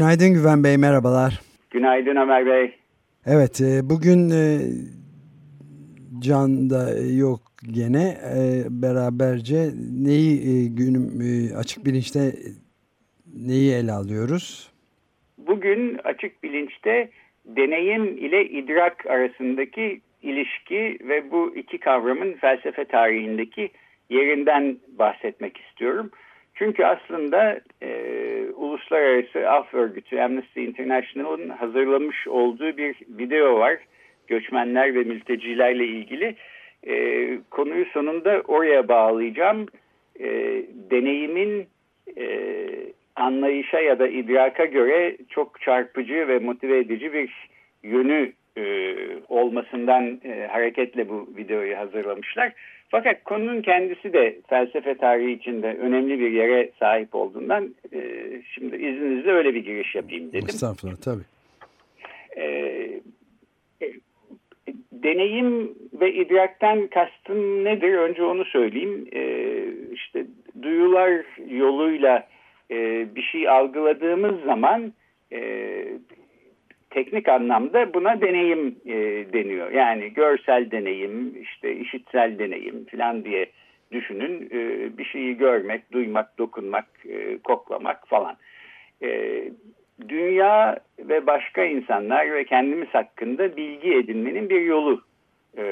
Günaydın Güven Bey, merhabalar. Günaydın Ömer Bey. Evet, e, bugün e, Can da yok gene. E, beraberce neyi günüm açık bilinçte neyi ele alıyoruz? Bugün açık bilinçte deneyim ile idrak arasındaki ilişki ve bu iki kavramın felsefe tarihindeki yerinden bahsetmek istiyorum. Çünkü aslında e, Uluslararası Af Örgütü Amnesty International'ın hazırlamış olduğu bir video var. Göçmenler ve mültecilerle ilgili. E, konuyu sonunda oraya bağlayacağım. E, deneyimin e, anlayışa ya da idraka göre çok çarpıcı ve motive edici bir yönü e, olmasından e, hareketle bu videoyu hazırlamışlar. Fakat konunun kendisi de felsefe tarihi içinde önemli bir yere sahip olduğundan e, şimdi izninizle öyle bir giriş yapayım dedim. Estağfurullah tabii. E, e, deneyim ve idrakten kastım nedir? Önce onu söyleyeyim. E, işte duyular yoluyla e, bir şey algıladığımız zaman teknik anlamda buna deneyim e, deniyor. Yani görsel deneyim, işte işitsel deneyim falan diye düşünün. E, bir şeyi görmek, duymak, dokunmak, e, koklamak falan. E, dünya ve başka insanlar ve kendimiz hakkında bilgi edinmenin bir yolu e,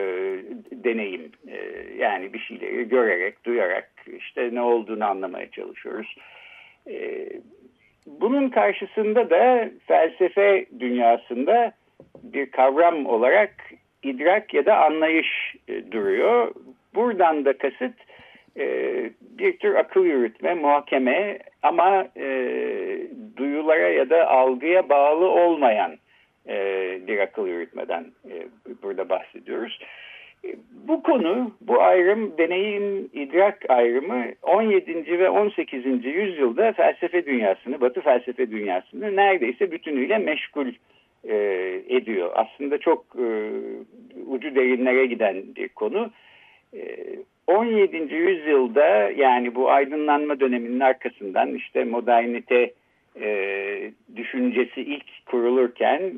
deneyim. E, yani bir şeyleri görerek, duyarak işte ne olduğunu anlamaya çalışıyoruz. E, bunun karşısında da felsefe dünyasında bir kavram olarak idrak ya da anlayış e, duruyor. Buradan da kasıt e, bir tür akıl yürütme, muhakeme ama e, duyulara ya da algıya bağlı olmayan bir akıl yürütmeden burada bahsediyoruz. Bu konu, bu ayrım, deneyim, idrak ayrımı 17. ve 18. yüzyılda felsefe dünyasını, batı felsefe dünyasını neredeyse bütünüyle meşgul e, ediyor. Aslında çok e, ucu derinlere giden bir konu. E, 17. yüzyılda yani bu aydınlanma döneminin arkasından işte modernite e, düşüncesi ilk kurulurken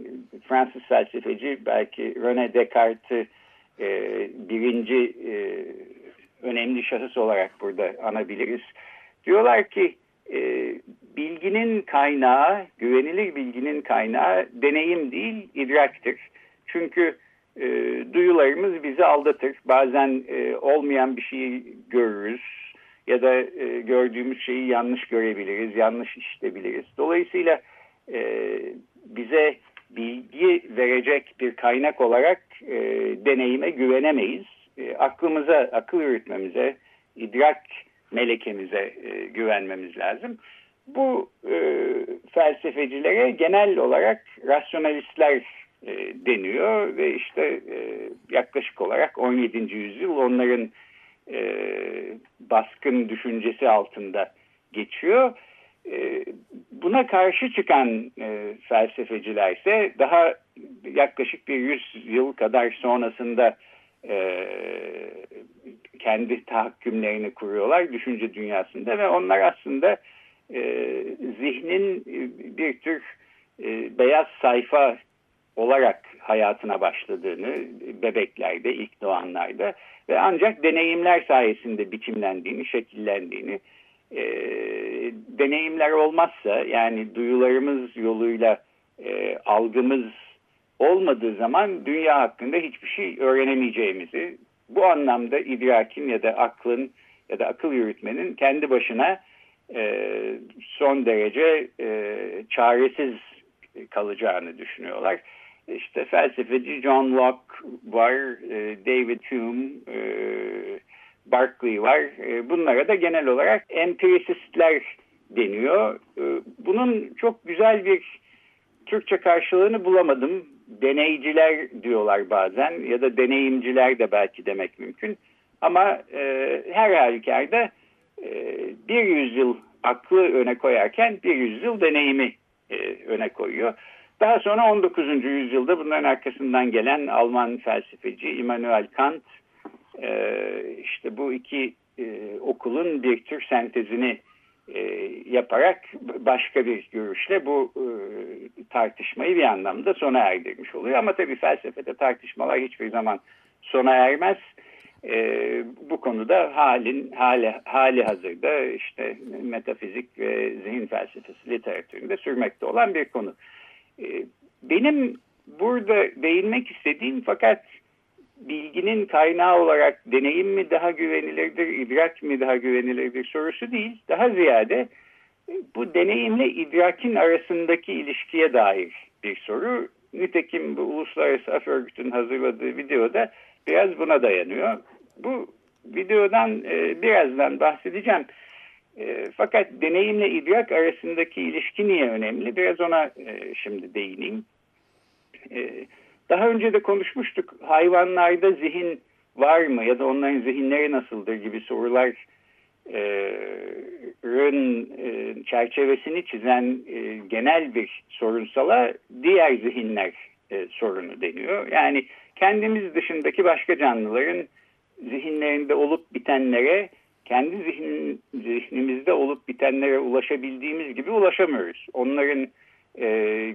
Fransız felsefeci belki René Descartes'i e, birinci e, önemli şahıs olarak burada anabiliriz. Diyorlar ki e, bilginin kaynağı, güvenilir bilginin kaynağı deneyim değil, idraktır. Çünkü e, duyularımız bizi aldatır. Bazen e, olmayan bir şeyi görürüz ya da e, gördüğümüz şeyi yanlış görebiliriz, yanlış işitebiliriz. Dolayısıyla e, bize bilgi verecek bir kaynak olarak e, deneyime güvenemeyiz. E, aklımıza, akıl yürütmemize, idrak melekemize e, güvenmemiz lazım. Bu e, felsefecilere genel olarak rasyonalistler e, deniyor ve işte e, yaklaşık olarak 17. yüzyıl onların e, baskın düşüncesi altında geçiyor. E, buna karşı çıkan e, felsefeciler ise daha yaklaşık bir yüz yıl kadar sonrasında e, kendi tahakkümlerini kuruyorlar düşünce dünyasında ve onlar aslında e, zihnin bir tür e, beyaz sayfa olarak hayatına başladığını bebeklerde, ilk doğanlarda ve ancak deneyimler sayesinde biçimlendiğini, şekillendiğini e, deneyimler olmazsa yani duyularımız yoluyla e, algımız olmadığı zaman dünya hakkında hiçbir şey öğrenemeyeceğimizi bu anlamda idrakin ya da aklın ya da akıl yürütmenin kendi başına e, son derece e, çaresiz kalacağını düşünüyorlar. İşte felsefeci John Locke var, e, David Hume, e, Barclay var. E, bunlara da genel olarak empirisistler deniyor. E, bunun çok güzel bir Türkçe karşılığını bulamadım. Deneyciler diyorlar bazen ya da deneyimciler de belki demek mümkün. Ama e, her halükarda e, bir yüzyıl aklı öne koyarken bir yüzyıl deneyimi e, öne koyuyor. Daha sonra 19. yüzyılda bunların arkasından gelen Alman felsefeci Immanuel Kant e, işte bu iki e, okulun bir tür sentezini e, yaparak başka bir görüşle bu e, tartışmayı bir anlamda sona erdirmiş oluyor. Ama tabii felsefede tartışmalar hiçbir zaman sona ermez. E, bu konuda halin hali, hali hazırda işte metafizik ve zihin felsefesi literatüründe sürmekte olan bir konu. E, benim burada değinmek istediğim fakat bilginin kaynağı olarak deneyim mi daha güvenilirdir, idrak mi daha güvenilirdir sorusu değil. Daha ziyade e, bu deneyimle idrakin arasındaki ilişkiye dair bir soru. Nitekim bu Uluslararası Af Örgütü'nün hazırladığı videoda biraz buna dayanıyor. Bu videodan e, birazdan bahsedeceğim. E, fakat deneyimle idrak arasındaki ilişki niye önemli? Biraz ona e, şimdi değineyim. E, daha önce de konuşmuştuk. Hayvanlarda zihin var mı ya da onların zihinleri nasıldır gibi sorular rın e, çerçevesini çizen e, genel bir sorunsala diğer zihinler e, sorunu deniyor. Yani kendimiz dışındaki başka canlıların zihinlerinde olup bitenlere kendi zihin, zihnimizde olup bitenlere ulaşabildiğimiz gibi ulaşamıyoruz. Onların e,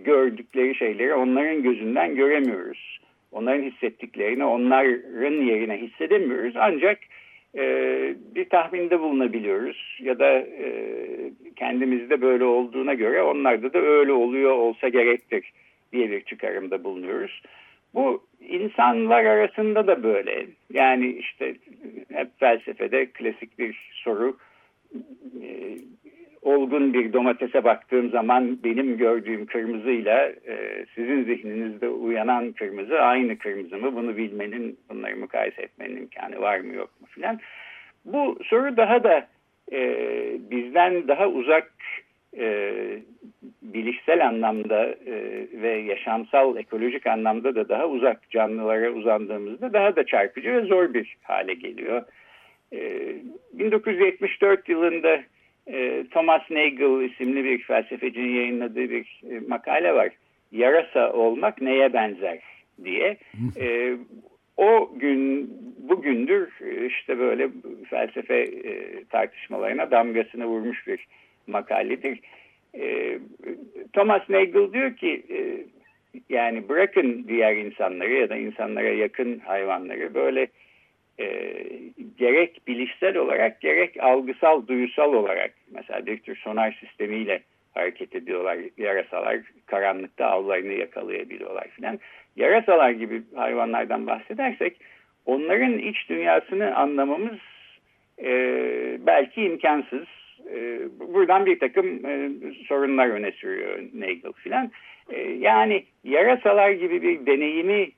gördükleri şeyleri onların gözünden göremiyoruz. Onların hissettiklerini onların yerine hissedemiyoruz. Ancak e, bir tahminde bulunabiliyoruz ya da e, kendimizde böyle olduğuna göre onlarda da öyle oluyor olsa gerektir diye bir çıkarımda bulunuyoruz. Bu insanlar arasında da böyle. Yani işte hep felsefede klasik bir soru. Olgun bir domatese baktığım zaman benim gördüğüm kırmızıyla e, sizin zihninizde uyanan kırmızı aynı kırmızı mı? Bunu bilmenin, bunları mukayese etmenin imkanı var mı yok mu filan. Bu soru daha da e, bizden daha uzak e, bilişsel anlamda e, ve yaşamsal ekolojik anlamda da daha uzak canlılara uzandığımızda daha da çarpıcı ve zor bir hale geliyor. E, 1974 yılında e, Thomas Nagel isimli bir felsefecinin yayınladığı bir e, makale var. Yarasa olmak neye benzer diye. E, o gün bugündür işte böyle felsefe e, tartışmalarına damgasını vurmuş bir makaledir. E, Thomas Nagel diyor ki e, yani bırakın diğer insanları ya da insanlara yakın hayvanları böyle e, gerek bilişsel olarak gerek algısal, duyusal olarak mesela bir tür sonar sistemiyle hareket ediyorlar. Yarasalar karanlıkta avlarını yakalayabiliyorlar filan. Yarasalar gibi hayvanlardan bahsedersek onların iç dünyasını anlamamız e, belki imkansız. E, buradan bir takım e, sorunlar öne sürüyor Nagel filan. E, yani yarasalar gibi bir deneyimi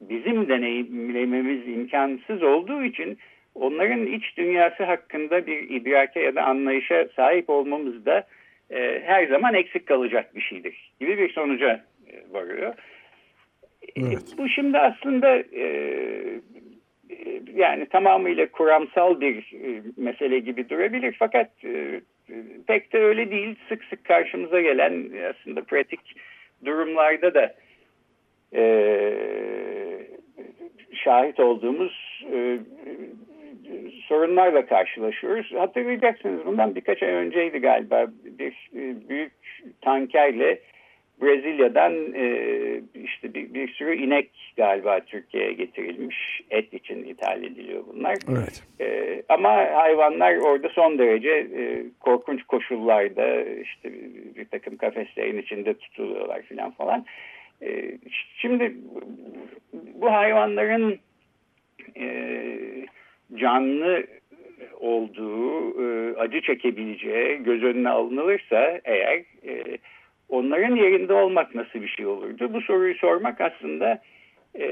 bizim deneyimlememiz imkansız olduğu için onların iç dünyası hakkında bir idrake ya da anlayışa sahip olmamız da e, her zaman eksik kalacak bir şeydir gibi bir sonuca e, varıyor. E, evet. E, bu şimdi aslında e, e, yani tamamıyla kuramsal bir e, mesele gibi durabilir fakat e, pek de öyle değil. Sık sık karşımıza gelen aslında pratik durumlarda da e, şahit olduğumuz e, sorunlarla karşılaşıyoruz. Hatırlayacaksınız bundan birkaç ay önceydi galiba bir e, büyük tankerle Brezilya'dan e, işte bir, bir sürü inek galiba Türkiye'ye getirilmiş. Et için ithal ediliyor bunlar. Evet. E, ama hayvanlar orada son derece e, korkunç koşullarda işte bir, bir takım kafeslerin içinde tutuluyorlar filan falan. E, şimdi bu hayvanların e, canlı olduğu, e, acı çekebileceği göz önüne alınılırsa eğer e, onların yerinde olmak nasıl bir şey olurdu? Bu soruyu sormak aslında e,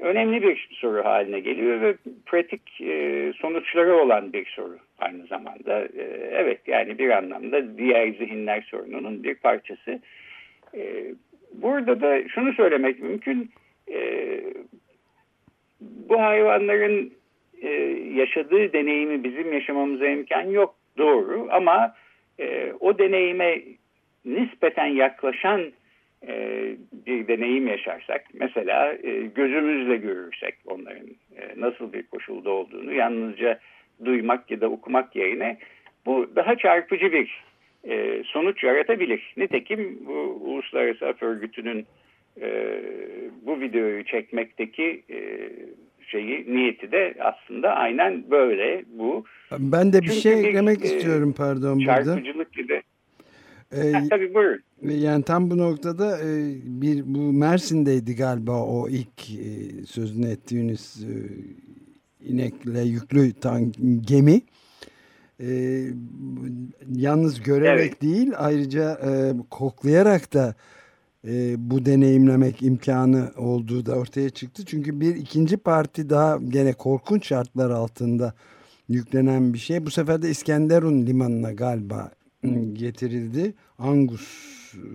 önemli bir soru haline geliyor ve pratik e, sonuçları olan bir soru aynı zamanda. E, evet yani bir anlamda diğer zihinler sorununun bir parçası. E, burada da şunu söylemek mümkün. E, bu hayvanların e, yaşadığı deneyimi bizim yaşamamıza imkan yok doğru ama e, o deneyime nispeten yaklaşan e, bir deneyim yaşarsak mesela e, gözümüzle görürsek onların e, nasıl bir koşulda olduğunu yalnızca duymak ya da okumak yerine bu daha çarpıcı bir e, sonuç yaratabilir. Nitekim bu Uluslararası Af Örgütü'nün e, bu videoyu çekmekteki e, şeyi niyeti de aslında aynen böyle bu. Ben de bir Çünkü şey eklemek bir, istiyorum pardon burada. Çarpıcılık gibi. Ee, ha, tabii buyurun. Yani tam bu noktada e, bir bu Mersin'deydi galiba o ilk e, sözünü ettiğiniz e, inekle yüklü tank, gemi. Yalnız görerek evet. değil ayrıca koklayarak da bu deneyimlemek imkanı olduğu da ortaya çıktı. Çünkü bir ikinci parti daha gene korkunç şartlar altında yüklenen bir şey. Bu sefer de İskenderun limanına galiba getirildi. Angus e,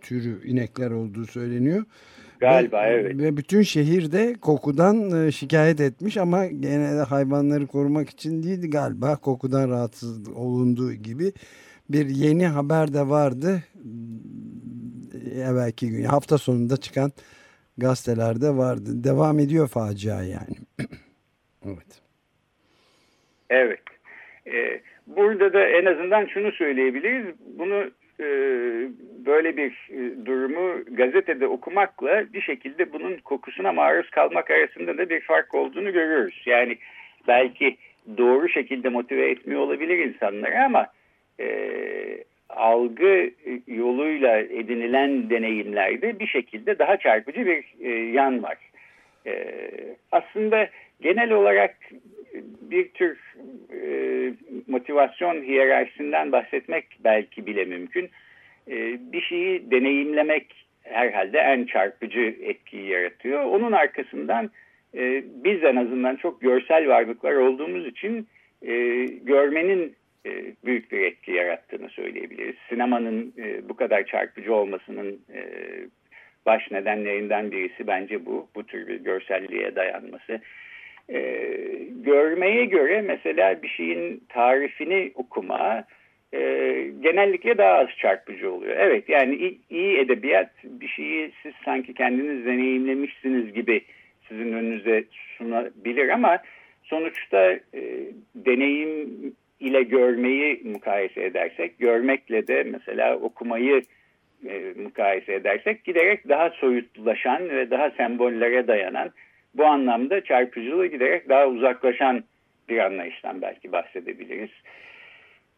türü inekler olduğu söyleniyor. Galiba ve, evet. Ve bütün şehirde kokudan e, şikayet etmiş ama gene de hayvanları korumak için değildi galiba kokudan rahatsız olunduğu gibi bir yeni haber de vardı. Evvelki gün hafta sonunda çıkan gazetelerde vardı. Devam ediyor facia yani. evet. Evet. Ee, burada da en azından şunu söyleyebiliriz. Bunu e, böyle bir e, durumu gazetede okumakla bir şekilde bunun kokusuna maruz kalmak arasında da bir fark olduğunu görüyoruz. Yani belki doğru şekilde motive etmiyor olabilir insanları ama e, algı yoluyla edinilen deneyimlerde bir şekilde daha çarpıcı bir e, yan var. E, aslında genel olarak bir tür e, motivasyon hiyerarşisinden bahsetmek belki bile mümkün. E, bir şeyi deneyimlemek herhalde en çarpıcı etkiyi yaratıyor. Onun arkasından e, biz en azından çok görsel varlıklar olduğumuz için e, görmenin e, büyük bir etki yarattığını söyleyebiliriz. Sinemanın e, bu kadar çarpıcı olmasının e, baş nedenlerinden birisi bence bu. Bu tür bir görselliğe dayanması. E, görmeye göre mesela bir şeyin tarifini okuma e, genellikle daha az çarpıcı oluyor. Evet yani iyi, iyi edebiyat bir şeyi siz sanki kendiniz deneyimlemişsiniz gibi sizin önünüze sunabilir ama sonuçta e, deneyim ile görmeyi mukayese edersek, görmekle de mesela okumayı e, mukayese edersek giderek daha soyutlaşan ve daha sembollere dayanan bu anlamda çarpıcılığı giderek daha uzaklaşan bir anlayıştan belki bahsedebiliriz.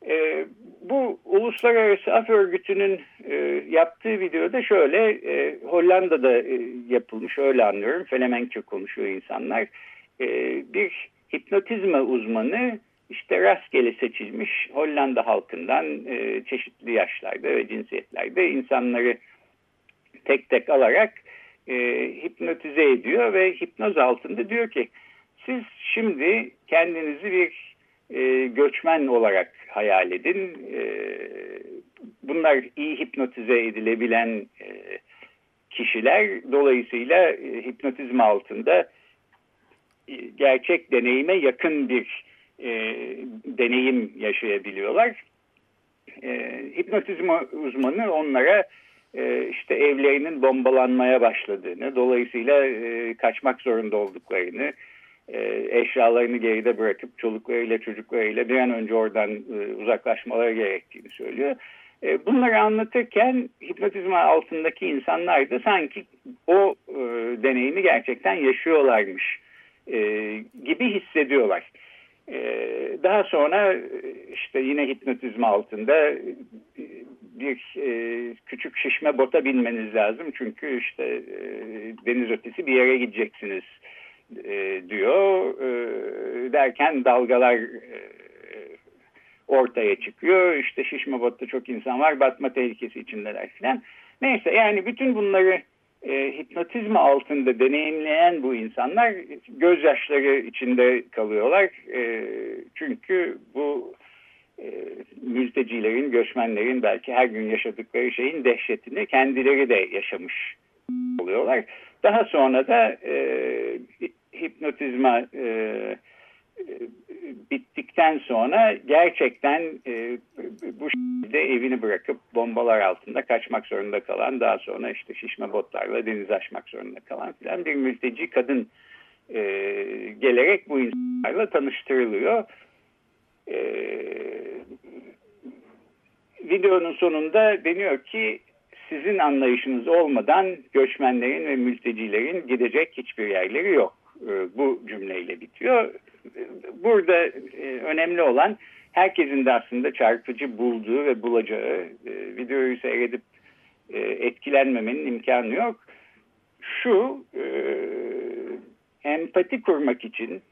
E, bu Uluslararası Af Örgütü'nün e, yaptığı videoda şöyle e, Hollanda'da e, yapılmış öyle anlıyorum. Felemenkçe konuşuyor insanlar. E, bir hipnotizma uzmanı işte rastgele seçilmiş Hollanda halkından e, çeşitli yaşlarda ve cinsiyetlerde insanları tek tek alarak e, hipnotize ediyor ve hipnoz altında diyor ki siz şimdi kendinizi bir e, göçmen olarak hayal edin. E, bunlar iyi hipnotize edilebilen e, kişiler dolayısıyla e, hipnotizm altında e, gerçek deneyime yakın bir e, deneyim yaşayabiliyorlar. E, hipnotizm uzmanı onlara e, işte evlerinin bombalanmaya başladığını, dolayısıyla e, kaçmak zorunda olduklarını, e, eşyalarını geride bırakıp çoluklarıyla çocuklarıyla bir an önce oradan e, uzaklaşmaları gerektiğini söylüyor. E, bunları anlatırken hipnotizma altındaki insanlar da sanki o e, deneyimi gerçekten yaşıyorlarmış e, gibi hissediyorlar. Ee, daha sonra işte yine hipnotizma altında bir e, küçük şişme bota binmeniz lazım. Çünkü işte e, deniz ötesi bir yere gideceksiniz e, diyor. derken dalgalar ortaya çıkıyor. İşte şişme botta çok insan var batma tehlikesi içindeler filan. Neyse yani bütün bunları e, hipnotizma altında deneyimleyen bu insanlar gözyaşları içinde kalıyorlar. E, çünkü bu e, mültecilerin, göçmenlerin belki her gün yaşadıkları şeyin dehşetini kendileri de yaşamış oluyorlar. Daha sonra da e, hipnotizma e, bittikten sonra gerçekten e, bu şekilde evini bırakıp bombalar altında kaçmak zorunda kalan daha sonra işte şişme botlarla deniz aşmak zorunda kalan filan bir mülteci kadın e, gelerek bu insanlarla tanıştırılıyor. E, videonun sonunda deniyor ki sizin anlayışınız olmadan göçmenlerin ve mültecilerin gidecek hiçbir yerleri yok. E, bu cümleyle bitiyor. Burada e, önemli olan herkesin de aslında çarpıcı bulduğu ve bulacağı e, videoyu seyredip etkilenmemenin imkanı yok. Şu empati kurmak için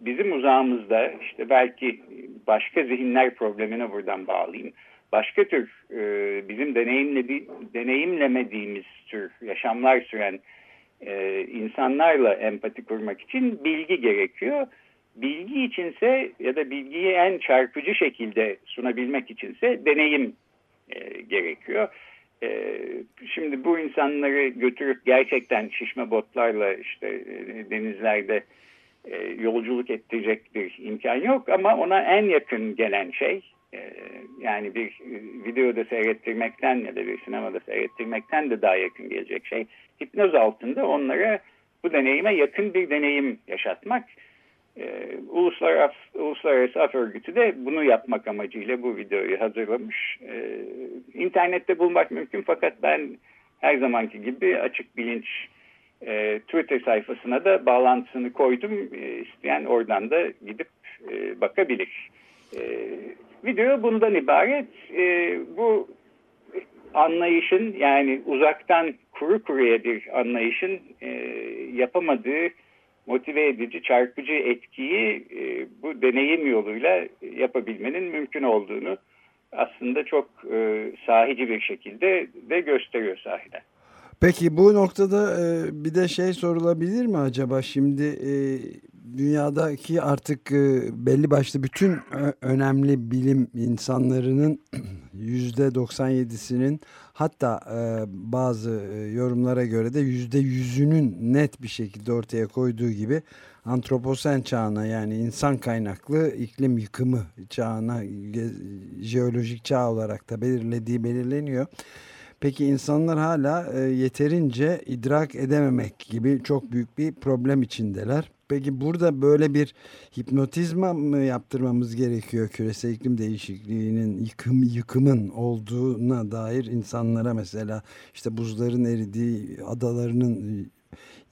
bizim uzağımızda işte belki başka zihinler problemine buradan bağlayayım. Başka tür bizim deneyimledi, deneyimlemediğimiz tür yaşamlar süren e, insanlarla empati kurmak için bilgi gerekiyor. Bilgi içinse ya da bilgiyi en çarpıcı şekilde sunabilmek içinse deneyim e, gerekiyor. E, şimdi bu insanları götürüp gerçekten şişme botlarla işte e, denizlerde e, yolculuk ettirecek bir imkan yok ama ona en yakın gelen şey e, yani bir e, videoda seyrettirmekten ya da bir sinemada seyrettirmekten de daha yakın gelecek şey hipnoz altında onlara bu deneyime yakın bir deneyim yaşatmak. Ee, Uluslararası, Uluslararası Af Örgütü de bunu yapmak amacıyla bu videoyu hazırlamış. Ee, internette bulmak mümkün fakat ben her zamanki gibi açık bilinç e, Twitter sayfasına da bağlantısını koydum. E, isteyen oradan da gidip e, bakabilir. E, video bundan ibaret. E, bu anlayışın yani uzaktan kuru kuruya bir anlayışın e, yapamadığı motive edici, çarpıcı etkiyi e, bu deneyim yoluyla yapabilmenin mümkün olduğunu aslında çok e, sahici bir şekilde de gösteriyor sahiden. Peki bu noktada e, bir de şey sorulabilir mi acaba şimdi e, dünyadaki artık e, belli başlı bütün önemli bilim insanlarının yüzde 97'sinin hatta bazı yorumlara göre de yüzde yüzünün net bir şekilde ortaya koyduğu gibi antroposen çağına yani insan kaynaklı iklim yıkımı çağına jeolojik çağ olarak da belirlediği belirleniyor. Peki insanlar hala e, yeterince idrak edememek gibi çok büyük bir problem içindeler. Peki burada böyle bir hipnotizma mı yaptırmamız gerekiyor küresel iklim değişikliğinin yıkım yıkımın olduğuna dair insanlara mesela işte buzların eridiği adalarının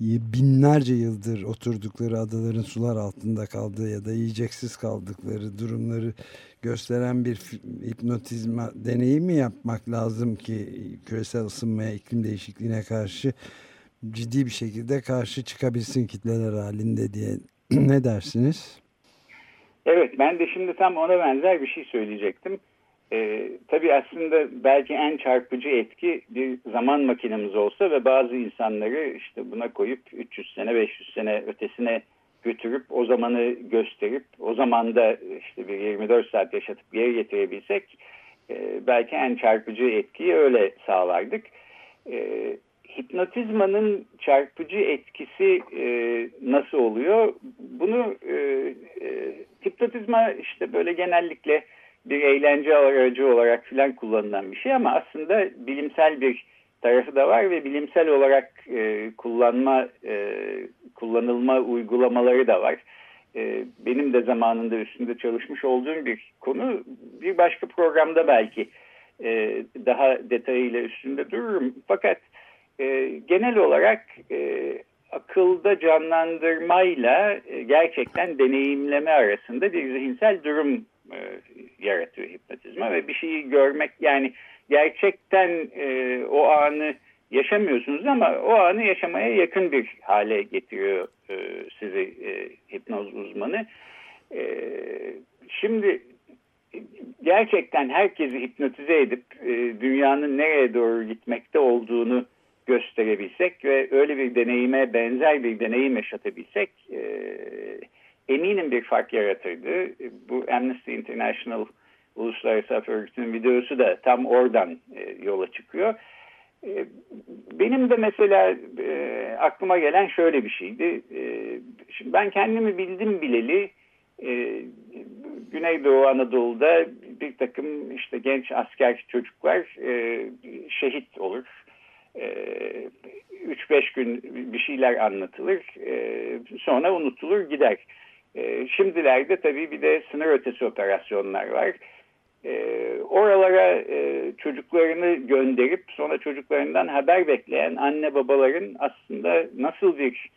binlerce yıldır oturdukları adaların sular altında kaldığı ya da yiyeceksiz kaldıkları durumları gösteren bir hipnotizma deneyimi yapmak lazım ki küresel ısınmaya, iklim değişikliğine karşı ciddi bir şekilde karşı çıkabilsin kitleler halinde diye ne dersiniz? Evet ben de şimdi tam ona benzer bir şey söyleyecektim. Ee, tabii aslında belki en çarpıcı etki bir zaman makinemiz olsa ve bazı insanları işte buna koyup 300 sene 500 sene ötesine götürüp o zamanı gösterip o zamanda işte bir 24 saat yaşatıp geri getirebilsek e, belki en çarpıcı etkiyi öyle sağlardık. E, hipnotizmanın çarpıcı etkisi e, nasıl oluyor? Bunu e, e, hipnotizma işte böyle genellikle bir eğlence aracı olarak filan kullanılan bir şey ama aslında bilimsel bir tarafı da var ve bilimsel olarak e, kullanma e, kullanılma uygulamaları da var. E, benim de zamanında üstünde çalışmış olduğum bir konu bir başka programda belki e, daha detayıyla üstünde dururum. Fakat e, genel olarak e, akılda canlandırmayla e, gerçekten deneyimleme arasında bir zihinsel durum e, yaratıyor hipnotizma ve bir şeyi görmek yani gerçekten e, o anı yaşamıyorsunuz ama o anı yaşamaya yakın bir hale getiriyor e, sizi e, hipnoz uzmanı. E, şimdi gerçekten herkesi hipnotize edip e, dünyanın nereye doğru gitmekte olduğunu gösterebilsek ve öyle bir deneyime benzer bir deneyim yaşatabilsek e, eminim bir fark yaratırdı. Bu Amnesty International Uluslararası Af Örgütü'nün videosu da tam oradan e, yola çıkıyor. E, benim de mesela e, aklıma gelen şöyle bir şeydi. E, şimdi ben kendimi bildim bileli e, Güneydoğu Anadolu'da bir takım işte genç asker çocuklar e, şehit olur. 3-5 e, gün bir şeyler anlatılır e, sonra unutulur gider. E, şimdilerde tabii bir de sınır ötesi operasyonlar var. Oralara çocuklarını gönderip sonra çocuklarından haber bekleyen anne babaların aslında nasıl bir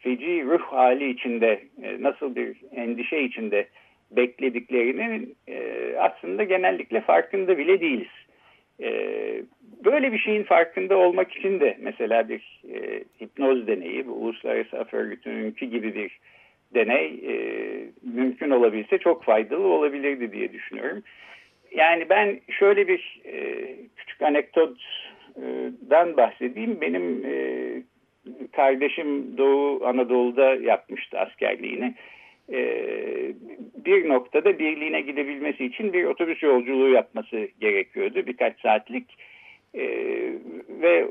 feci ruh hali içinde, nasıl bir endişe içinde beklediklerinin aslında genellikle farkında bile değiliz. Böyle bir şeyin farkında olmak için de mesela bir e, hipnoz deneyi, bu Uluslararası Af Örgütü'nünki gibi bir deney e, mümkün olabilse çok faydalı olabilirdi diye düşünüyorum. Yani ben şöyle bir e, küçük anekdotdan bahsedeyim. Benim e, kardeşim Doğu Anadolu'da yapmıştı askerliğini. E, bir noktada birliğine gidebilmesi için bir otobüs yolculuğu yapması gerekiyordu birkaç saatlik. Ee, ve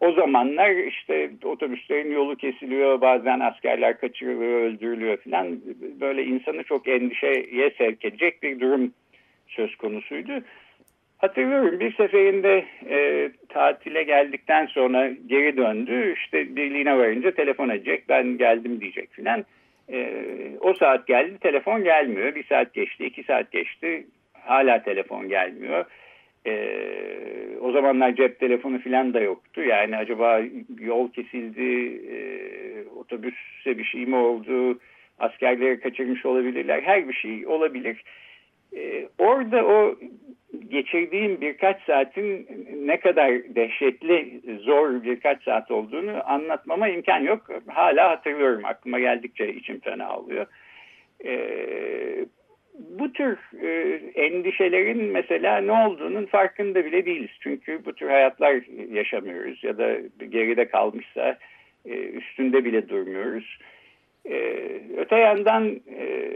o zamanlar işte otobüslerin yolu kesiliyor, bazen askerler kaçırılıyor, öldürülüyor falan. Böyle insanı çok endişeye sevk edecek bir durum söz konusuydu. Hatırlıyorum bir seferinde e, tatile geldikten sonra geri döndü. İşte birliğine varınca telefon edecek, ben geldim diyecek filan. E, o saat geldi, telefon gelmiyor. Bir saat geçti, iki saat geçti, hala telefon gelmiyor. Ee, o zamanlar cep telefonu falan da yoktu. Yani acaba yol kesildi, e, otobüse bir şey mi oldu, askerleri kaçırmış olabilirler, her bir şey olabilir. Ee, orada o geçirdiğim birkaç saatin ne kadar dehşetli, zor birkaç saat olduğunu anlatmama imkan yok. Hala hatırlıyorum, aklıma geldikçe içim fena oluyor. Ee, bu tür e, endişelerin mesela ne olduğunun farkında bile değiliz. Çünkü bu tür hayatlar yaşamıyoruz ya da geride kalmışsa e, üstünde bile durmuyoruz. E, öte yandan e,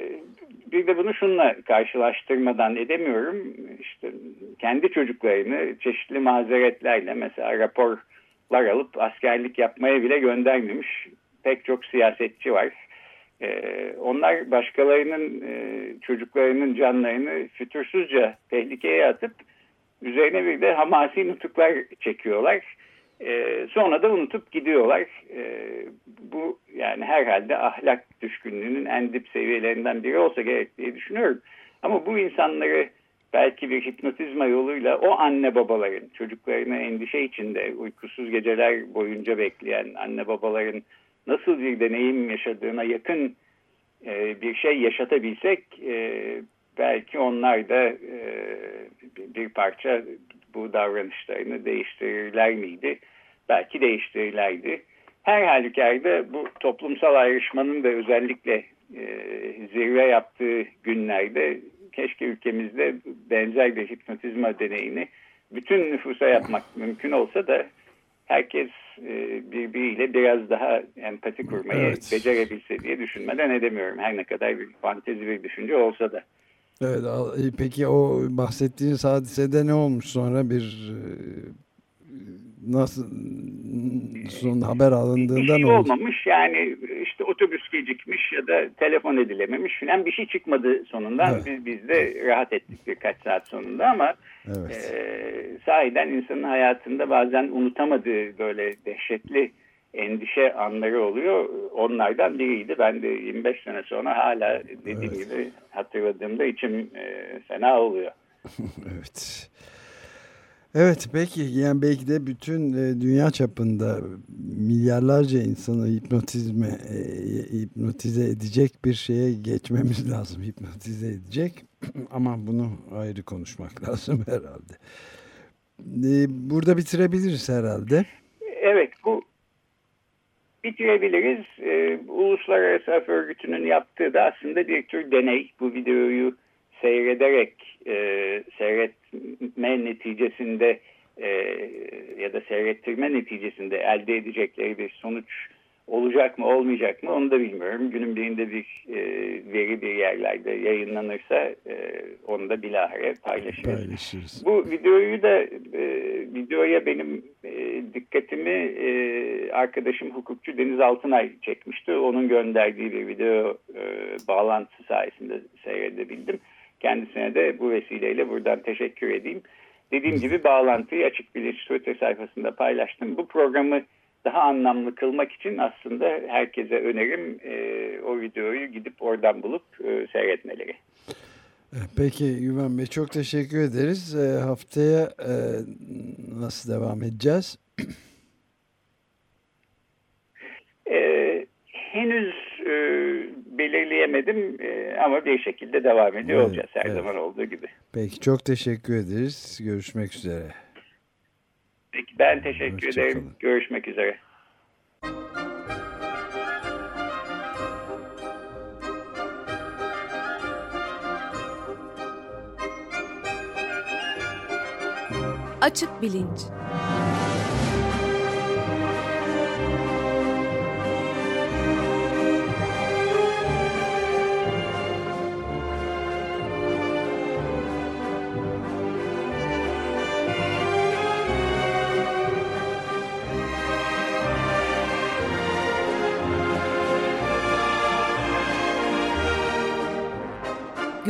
bir de bunu şunla karşılaştırmadan edemiyorum. İşte kendi çocuklarını çeşitli mazeretlerle mesela raporlar alıp askerlik yapmaya bile göndermemiş pek çok siyasetçi var ee, onlar başkalarının e, çocuklarının canlarını fütursuzca tehlikeye atıp üzerine bir de hamasi nutuklar çekiyorlar. E, sonra da unutup gidiyorlar. E, bu yani herhalde ahlak düşkünlüğünün en dip seviyelerinden biri olsa gerek diye düşünüyorum. Ama bu insanları belki bir hipnotizma yoluyla o anne babaların çocuklarını endişe içinde uykusuz geceler boyunca bekleyen anne babaların nasıl bir deneyim yaşadığına yakın e, bir şey yaşatabilsek e, belki onlar da e, bir parça bu davranışlarını değiştirirler miydi? Belki değiştirirlerdi. Her halükarda bu toplumsal ayrışmanın da özellikle e, zirve yaptığı günlerde keşke ülkemizde benzer bir hipnotizma deneyini bütün nüfusa yapmak mümkün olsa da herkes e, birbiriyle biraz daha empati kurmayı evet. becerebilse diye düşünmeden edemiyorum. Her ne kadar bir fantezi bir düşünce olsa da. Evet, e, peki o bahsettiğiniz hadisede ne olmuş sonra bir e, nasıl son haber alındığında bir şey olmamış yani işte otobüs gecikmiş ya da telefon edilememiş filan bir şey çıkmadı sonunda evet. biz, biz de rahat ettik birkaç saat sonunda ama evet. e, sahiden insanın hayatında bazen unutamadığı böyle dehşetli endişe anları oluyor. Onlardan biriydi. Ben de 25 sene sonra hala dediğim evet. gibi hatırladığımda içim e, fena oluyor. evet. Evet peki yani belki de bütün e, dünya çapında milyarlarca insanı hipnotizme e, hipnotize edecek bir şeye geçmemiz lazım. Hipnotize edecek ama bunu ayrı konuşmak lazım herhalde. E, burada bitirebiliriz herhalde. Evet bu bitirebiliriz. Uluslararası Af Örgütü'nün yaptığı da aslında bir tür deney. Bu videoyu seyrederek e, seyretme neticesinde e, ya da seyrettirme neticesinde elde edecekleri bir sonuç olacak mı olmayacak mı onu da bilmiyorum. Günün birinde bir e, veri bir yerlerde yayınlanırsa e, onu da bilahare paylaşırız. paylaşırız. Bu videoyu da e, videoya benim e, dikkatimi e, arkadaşım hukukçu Deniz Altınay çekmişti. Onun gönderdiği bir video e, bağlantısı sayesinde seyredebildim. Kendisine de bu vesileyle buradan teşekkür edeyim. Dediğim gibi bağlantıyı Açık Bilinç Twitter sayfasında paylaştım. Bu programı daha anlamlı kılmak için aslında herkese önerim e, o videoyu gidip oradan bulup e, seyretmeleri. E, peki Güven Bey çok teşekkür ederiz. E, haftaya e, nasıl devam edeceğiz? e, henüz e, belirleyemedim e, ama bir şekilde devam ediyor evet, olacağız her evet. zaman olduğu gibi. Peki çok teşekkür ederiz. Görüşmek üzere. Peki ben teşekkür Hoşça ederim. Kalın. Görüşmek üzere. Açık Bilinç